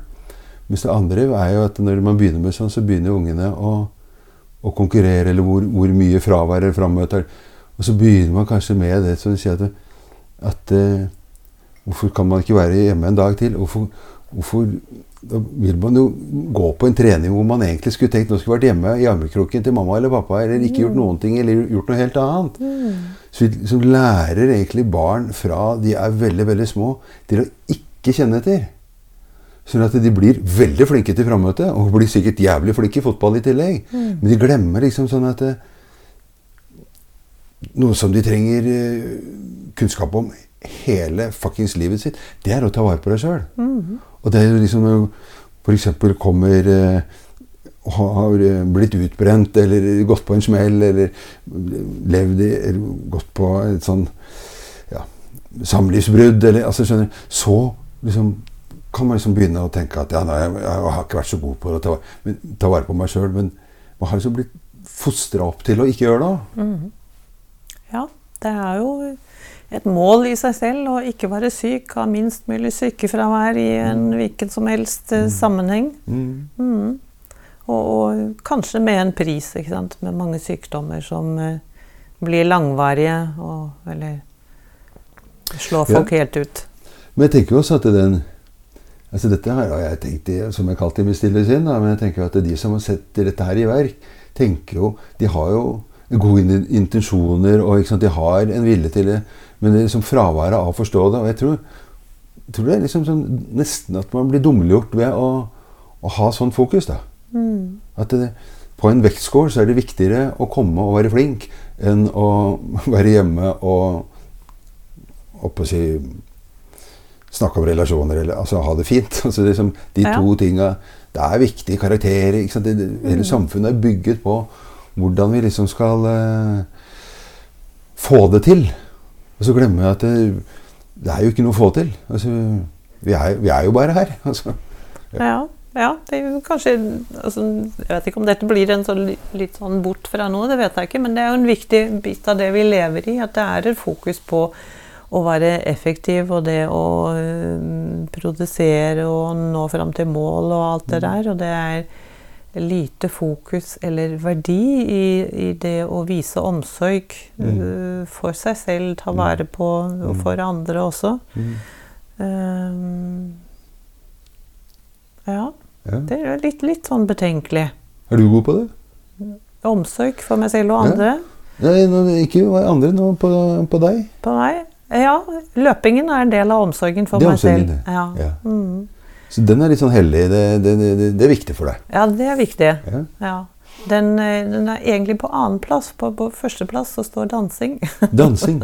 Mens det andre er jo at når man begynner med sånn, så begynner ungene å, å konkurrere, eller hvor, hvor mye fravær eller frammøte Og så begynner man kanskje med det du sier at, at uh, Hvorfor kan man ikke være hjemme en dag til? Hvorfor, hvorfor da vil man jo gå på en trening hvor man egentlig skulle tenkt nå skulle vært hjemme i armekroken til mamma eller pappa, eller ikke gjort mm. noen ting, eller gjort noe helt annet. Mm. Så vi lærer egentlig barn fra de er veldig, veldig små, til å ikke kjenne etter. Sånn at de blir veldig flinke til frammøte, og blir sikkert jævlig flinke i fotball i tillegg. Mm. Men de glemmer liksom sånn at eh, Noe som de trenger uh, kunnskap om hele fuckings livet sitt, det er å ta vare på deg sjøl. Mm. Og det er jo liksom F.eks. kommer uh, har blitt utbrent eller gått på en smell eller levd i eller gått på et sånn ja, samlivsbrudd eller altså skjønner Så liksom kan man liksom begynne å tenke at ja, nei, jeg, jeg, har ikke vært så god på å ta, ta vare på meg sjøl. Men man har liksom blitt fostra opp til å ikke gjøre det. Mm. Ja, det er jo et mål i seg selv å ikke være syk, ha minst mulig sykefravær i en mm. hvilken som helst mm. sammenheng. Mm. mm. Og, og, kanskje med en pris, ikke sant? med mange sykdommer som uh, blir langvarige, og, eller slår folk ja. helt ut. Men jeg tenker jo også at den Altså Dette har jeg tenkt i, som jeg kalte det mitt. Men jeg tenker at de som har sett dette her i verk, tenker jo De har jo gode intensjoner, og de har en vilje til det. Men det er liksom fraværet av å forstå det. Og jeg tror, tror det er liksom sånn, nesten at man blir dummeliggjort ved å, å ha sånn fokus. da. Mm. At det, på en vektskål så er det viktigere å komme og være flink enn å være hjemme og, og på å si snakke om relasjoner eller altså, ha det fint. Altså, liksom, de ja. to tinga Det er viktige karakterer. Det, det, hele mm. samfunnet er bygget på hvordan vi liksom skal eh, få det til. Og så glemmer jeg at det, det er jo ikke noe å få til. Altså, vi, er, vi er jo bare her. Altså. Ja. ja, det er jo kanskje altså, Jeg vet ikke om dette blir en sånn, litt sånn bort fra noe, det vet jeg ikke. Men det er jo en viktig bit av det vi lever i. At det er et fokus på å være effektiv og det å uh, produsere og nå fram til mål og alt det der. Og det er lite fokus eller verdi i, i det å vise omsorg mm. uh, for seg selv, ta mm. vare på og mm. for andre også. Mm. Um, ja. ja. Det er litt, litt, sånn betenkelig. Er du god på det? Omsorg for meg selv og andre. Ja. Nei, ikke andre, nå på, på deg. På meg? Ja. Løpingen er en del av omsorgen for meg selv. Ja. ja. Mm. Så den er litt sånn hellig. Det, det, det, det, er viktig for deg? Ja, det er viktig. Ja. ja. Den, eh, den, er egentlig på annenplass. På, på førsteplass så står dansing. dansing.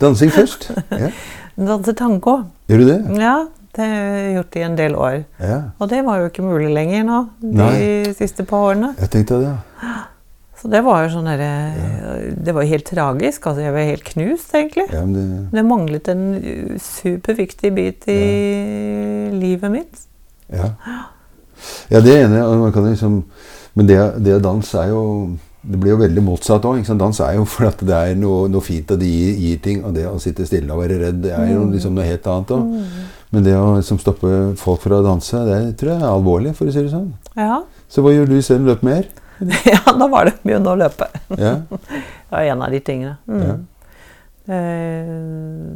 Dansing først? Ja. Danse tango. Gjør du det? Ja, det har jeg gjort i en del år. Ja. Og det var jo ikke mulig lenger nå, de Nei. siste par årene. Jeg tenkte det, ja. Så det var jo sånn derre ja. Det var helt tragisk. Altså, jeg var helt knust, egentlig. Ja, det... det... manglet en superviktig bit i ja. livet mitt. Ja. ja, det man kan liksom, Men det, det dans er jo det blir jo veldig motsatt òg. Dans er jo fordi det er noe, noe fint, og det gir, gir, ting. Og det å sitte stille og være redd, det er jo mm. liksom noe helt annet òg. Mm. Men det å liksom stoppe folk fra å danse, det tror jeg er alvorlig, for å si det sånn. Ja. Så hva gjør du selv? Løper mer? ja, da var det begynne å løpe. Ja. det var en av de tingene. Mm. Ja. Eh,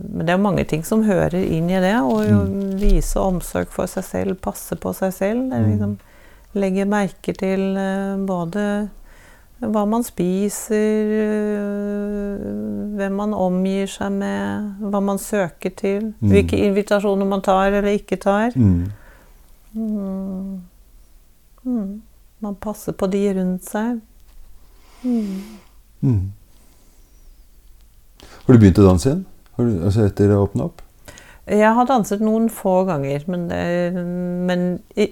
men det er mange ting som hører inn i det. Å mm. vise omsorg for seg selv, passe på seg selv. Mm. Liksom, legge merke til uh, både hva man spiser, uh, hvem man omgir seg med, hva man søker til. Mm. Hvilke invitasjoner man tar eller ikke tar. Mm. mm. Man passer på de rundt seg. Mm. Mm. Har du begynt å danse igjen? Du, altså etter å åpne opp? Jeg har danset noen få ganger, men, men i,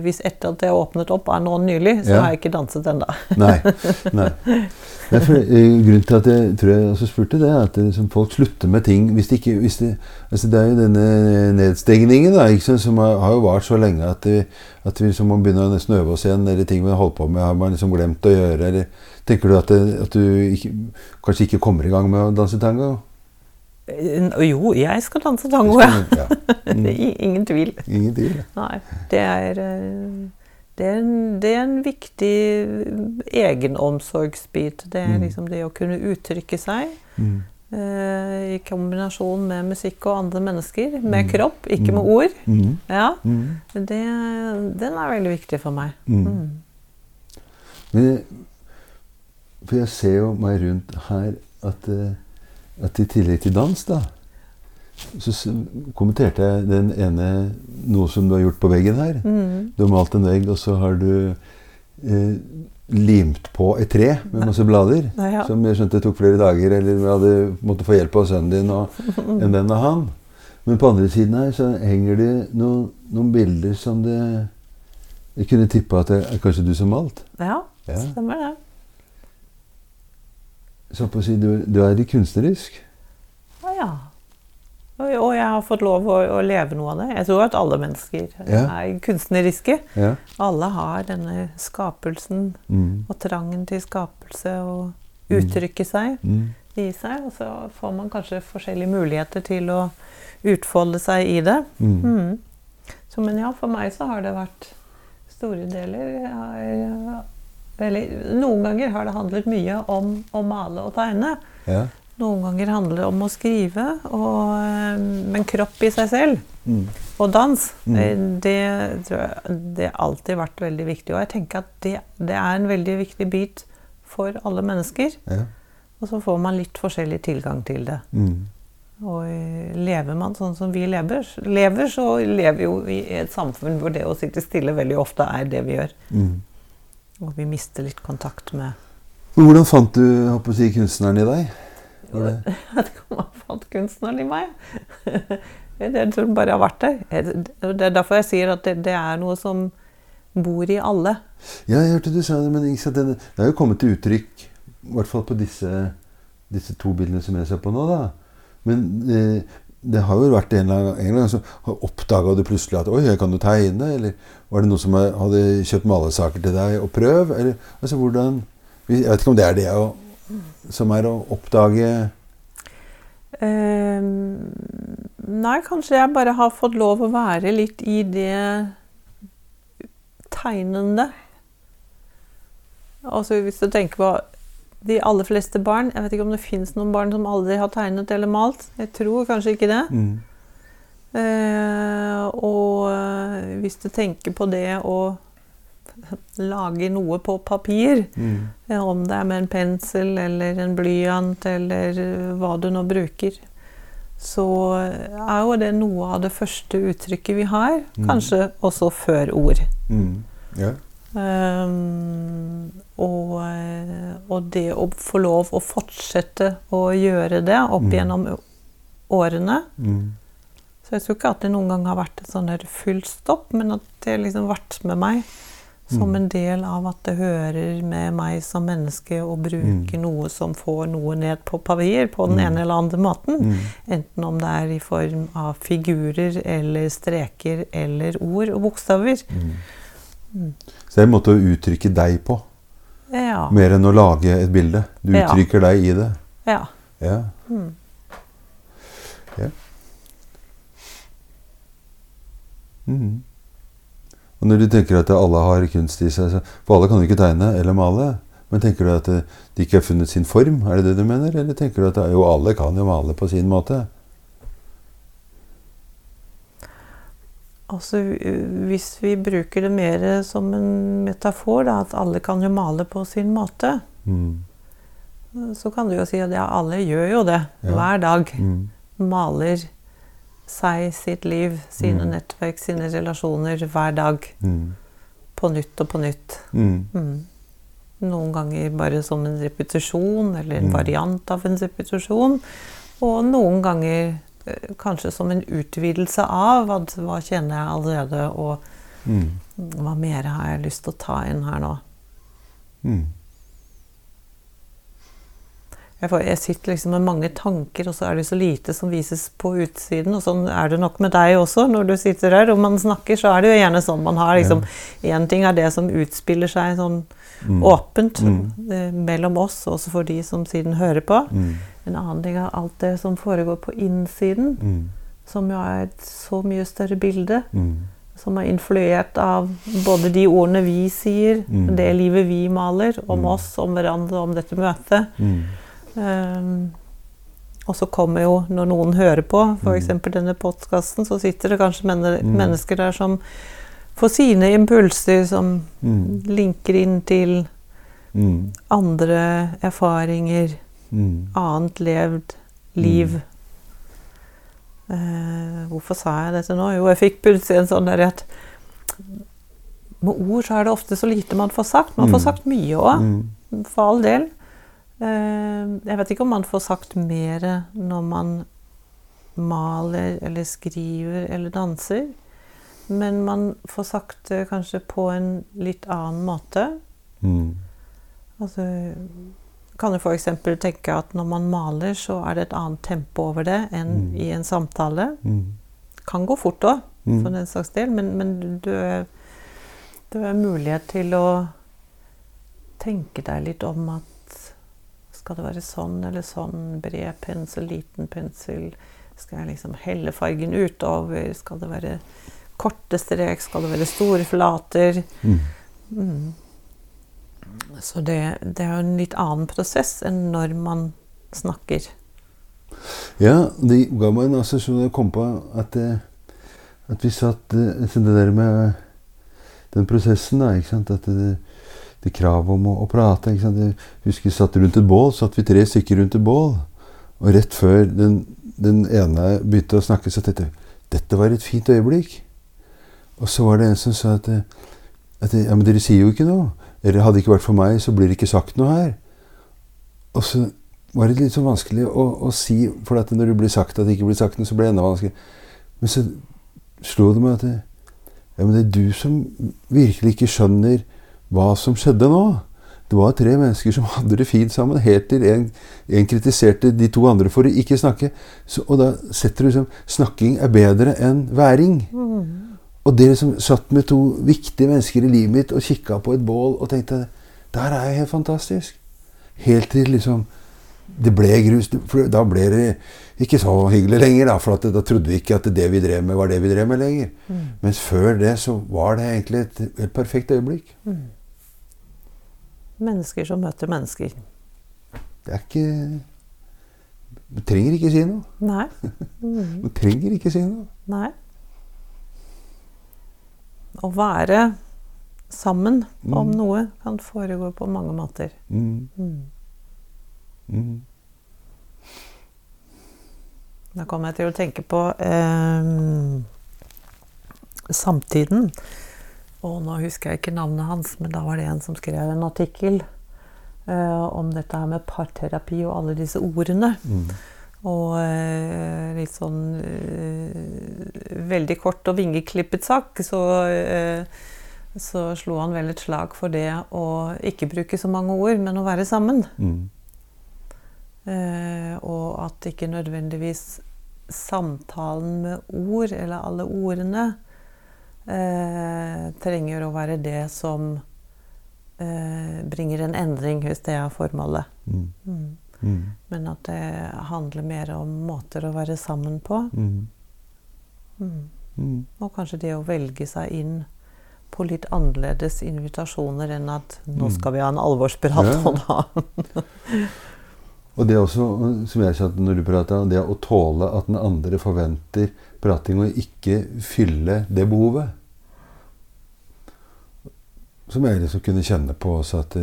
hvis etter at jeg har åpnet opp er nå nylig, så ja. har jeg ikke danset ennå. nei, nei. nei for, eh, grunnen til at jeg tror jeg også spurte, det er at liksom, folk slutter med ting hvis de ikke hvis de, altså Det er jo denne nedstengningen da, sant, som har, har, jo vart så lenge at, de, at vi liksom må begynne å nesten øve oss igjen. Eller ting vi har holdt på med, har man liksom glemt å gjøre. Eller tenker du at, at du ikke, kanskje ikke kommer i gang med å danse tango? Jo, jeg skal danse tango, ja. ja. Mm. ingen tvil. Ingen tvil. Nei, det er, eh, det er, en, det er en viktig egenomsorgsbit. Det er mm. liksom det å kunne uttrykke seg. Mm. Uh, I kombinasjon med musikk og andre mennesker. Med mm. kropp, ikke med ord. Mm. Ja, det, den er veldig viktig for meg. Men, for jeg ser jo meg rundt her at uh, at i tillegg til dans, da, så kommenterte jeg den ene noe som du har gjort på veggen her. Mm. Du har malt en vegg, og så har du eh, limt på et tre med masse blader. Nei, ja. Som jeg skjønte tok flere dager, eller vi hadde måtte få hjelp av sønnen din og, enn den av han. Men på andre siden her så henger det noen, noen bilder som det Jeg kunne tippa at det er kanskje du som malt? Ja, ja. stemmer det så på å si, du, du er litt kunstnerisk? Å ja. Og jeg har fått lov å, å, leve noe av det. Jeg tror at alle mennesker ja. er kunstneriske. Ja. Alle har denne skapelsen mm. og trangen til skapelse og mm. uttrykke seg mm. i seg. Og så får man kanskje forskjellige muligheter til å utfolde seg i det. Mm. mm. Så, men ja, for meg så har det vært store deler. Jeg har eller, noen ganger har det handlet mye om å male og tegne. Ja. Noen ganger handler det om å skrive. Og, eh, men kropp i seg selv mm. og dans, mm. Det tror jeg det har alltid vært veldig viktig. Og jeg tenker at det, det er en veldig viktig bit for alle mennesker. Ja. Og så får man litt forskjellig tilgang til det. Mm. Og eh, lever man sånn som vi lever, lever, så lever jo i et samfunn hvor det å sitte stille veldig ofte er det vi gjør. Mm. Og vi mister litt kontakt med Hvordan fant du håper jeg, kunstneren i deg? Ikke om jeg fant kunstneren i meg. Det tror jeg bare har vært der. Det er derfor jeg sier at det, det er noe som bor i alle. Ja, jeg hørte du sa det, men det, det har jo kommet til uttrykk, i hvert fall på disse, disse to bildene som jeg ser på nå, da. Men eh, det har jo vært en eller annen gang så oppdaga du plutselig at 'Oi, kan jo tegne'. Eller var det noen som hadde kjøpt malesaker til deg og prøv? Eller, altså hvordan Jeg vet ikke om det er det å, som er å oppdage uh, nei, kanskje jeg bare har fått lov å være litt i det tegnende. Altså hvis du tenker på de aller fleste barn Jeg vet ikke om det fins noen barn som aldri har tegnet eller malt. Jeg tror kanskje ikke det. mm. Eh, og eh, hvis du tenker på det å lage noe på papir, Mm. eh, om det er med en pensel eller en blyant eller eh, hva du nå bruker, så er jo det noe av det første uttrykket vi har. Mm. Kanskje også før ord. Mm. Ja. Um, og, eh, og det å få lov å fortsette å gjøre det opp Mm. gjennom årene Mm. Så jeg tror ikke at det noen gang har vært et sånn fullt stopp, men at det har liksom vært med meg som Mm. en del av at det hører med meg som menneske å bruke noe som får noe ned på papir på den Mm. ene eller andre måten. Mm. Enten om det er i form av figurer eller streker eller ord og bokstaver. Mm. Mm. Så det er en måte å uttrykke deg på, Ja. mer enn å lage et bilde. Du uttrykker deg i det. ja. Ja. Mm. Mm. Og når du tenker at alle har kunst i seg For alle kan jo ikke tegne eller male. Men tenker du at de ikke har funnet sin form? Er det det du mener? Eller tenker du at jo, alle kan jo male på sin måte? Altså, hvis vi bruker det mer som en metafor, da, at alle kan jo male på sin måte, Mm. så kan du jo si at ja, alle gjør jo det Ja. hver dag. Mm. Maler seg, sitt liv, sine Mm. nettverk, sine relasjoner hver dag. Mm. På nytt og på nytt. Mm. Mm. Noen ganger bare som en repetisjon, eller en variant av en repetisjon. Og noen ganger kanskje som en utvidelse av at hva kjenner jeg allerede, og Mm. hva mer har jeg lyst til å ta inn her nå. Mm. Jeg, får, jeg sitter liksom med mange tanker, og så er det så lite som vises på utsiden. Og sånn er det nok med deg også. Når du sitter her og man snakker, så er det jo gjerne sånn man har liksom Én ting er det som utspiller seg sånn Mm. åpent Mm. eh, mellom oss, også for de som siden hører på. Mm. En annen ting er alt det som foregår på innsiden, Mm. som jo er et så mye større bilde. Mm. Som er influert av både de ordene vi sier, Mm. det livet vi maler, om oss, om hverandre, om dette møtet. Um, og så kommer jo, når noen hører på f.eks. Mm. denne podkasten, så sitter det kanskje men Mm. mennesker der som får sine impulser, som Mm. linker inn til Mm. andre erfaringer, Mm. annet levd liv. Eh, hvorfor sa jeg dette nå? Jo, jeg fikk plutselig en sånn der at med ord så er det ofte så lite man får sagt. Man får sagt mye òg. For all del. Eh, Jeg vet ikke om man får sagt mer når man maler eller skriver eller danser. Men man får sagt det kanskje på en litt annen måte. Mm. Altså kan jo f.eks. tenke at når man maler, så er det et annet tempo over det enn Mm. i en samtale. Mm. Kan gå fort òg, Mm. for den saks del, men, men du, du har mulighet til å tenke deg litt om at skal det være sånn eller sånn, bred pensel, liten pensel, skal jeg liksom helle fargen utover, skal det være korte strek, skal det være store flater? Mm. Mm. Så det, det er jo en litt annen prosess enn når man snakker. Ja, det ga meg en assosiasjon jeg kom på at, eh, at vi satt eh, Det der med den prosessen, da. ikke sant? At det, det kravet om å, å prate? Jeg husker vi satt rundt et bål. Satt vi tre stykker rundt et bål. Og rett før den, den ene begynte å snakke, så tenkte jeg dette var et fint øyeblikk. Og så var det en som sa at, at ja, men dere sier jo ikke noe. Eller hadde det ikke vært for meg, så blir det ikke sagt noe her. Og så var det litt så vanskelig å, å si, for når det blir sagt at det ikke blir sagt noe, så blir det enda vanskelig. Men så slo det meg at Ja, men det er du som virkelig ikke skjønner hva som skjedde nå. Det var tre mennesker som hadde det fint sammen, helt til en, en kritiserte de to andre for å ikke snakke. Så, og da setter du liksom Snakking er bedre enn væring. Og dere som satt med to viktige mennesker i livet mitt og kikka på et bål og tenkte Der er jeg helt fantastisk. Helt til liksom det ble grus. For da ble det ikke så hyggelig lenger. Da, for da trodde vi ikke at det vi drev med, var det vi drev med lenger. Mm. Mens før det så var det egentlig et et perfekt øyeblikk. Mm. Mennesker som møter mennesker. Det er ikke Du trenger ikke si noe. Nei. Mm. Du trenger ikke si noe. Nei. Å være sammen mm. om noe kan foregå på mange måter. Mm. mm. Mm. Da kommer jeg til å tenke på eh, samtiden. Og nå husker jeg ikke navnet hans, men da var det en som skrev en artikkel uh, om dette her med parterapi og alle disse ordene. Mm. Og uh, litt sånn uh, Veldig kort og vingeklippet sak, så, så slo han vel et slag for det å ikke bruke så mange ord, men å være sammen. Mm. Og at ikke nødvendigvis samtalen med ord, eller alle ordene, eh, trenger å være det som eh, bringer en endring, hvis det er formålet. Mm. Mm. Mm. Men at det handler mer om måter å være sammen på. Mm. Mm. Mm. Og kanskje det å velge seg inn på litt annerledes invitasjoner enn at 'nå skal vi ha en alvorsprat', ja. og det også, som jeg sa når du prata, det å tåle at den andre forventer prating, og ikke fylle det behovet. Som jeg liksom kunne kjenne på også, at,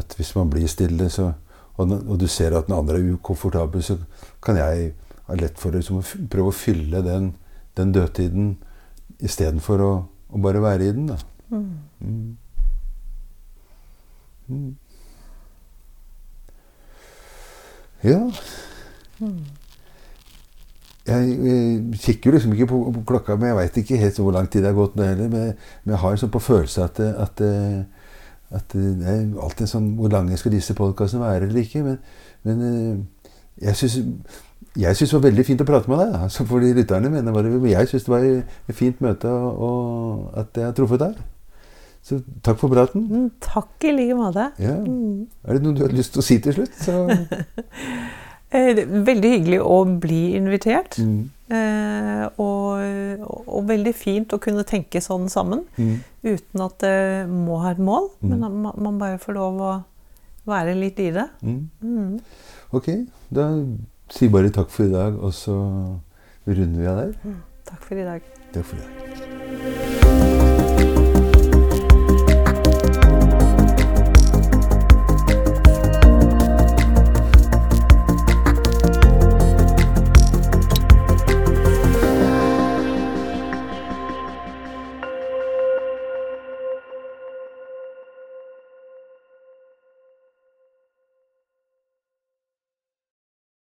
at hvis man blir stille, så, og, og, du ser at den andre er ukomfortabel, så kan jeg ha lett for liksom, å prøve å fylle den, den dødtiden istedenfor å, å bare være i den. Da. Mm. Mm. mm. Jeg, jeg kikker jo liksom ikke på, på klokka, men jeg veit ikke helt hvor lang tid det har gått nå heller. Men, men, jeg har sånn på følelse at, at, at, det er alltid sånn Hvor lange skal disse podkastene være eller ikke? Men, men jeg syns jeg synes det var veldig fint å prate med deg. Altså for de lytterne mener bare, men Jeg syns det var et fint møte, og, og at jeg har truffet deg. Så takk for praten. Mm, takk i like måte. Ja. Mm. Er det noe du har lyst til å si til slutt? Eh, veldig hyggelig å bli invitert. Mm. Eh, og, og, veldig fint å kunne tenke sånn sammen. Mm. Uten at det må ha et mål, mm. men at man bare får lov å være litt i det. Mm. Ok, da sier bare takk for i dag, og så runder vi av der. Takk for i dag. Takk for i dag.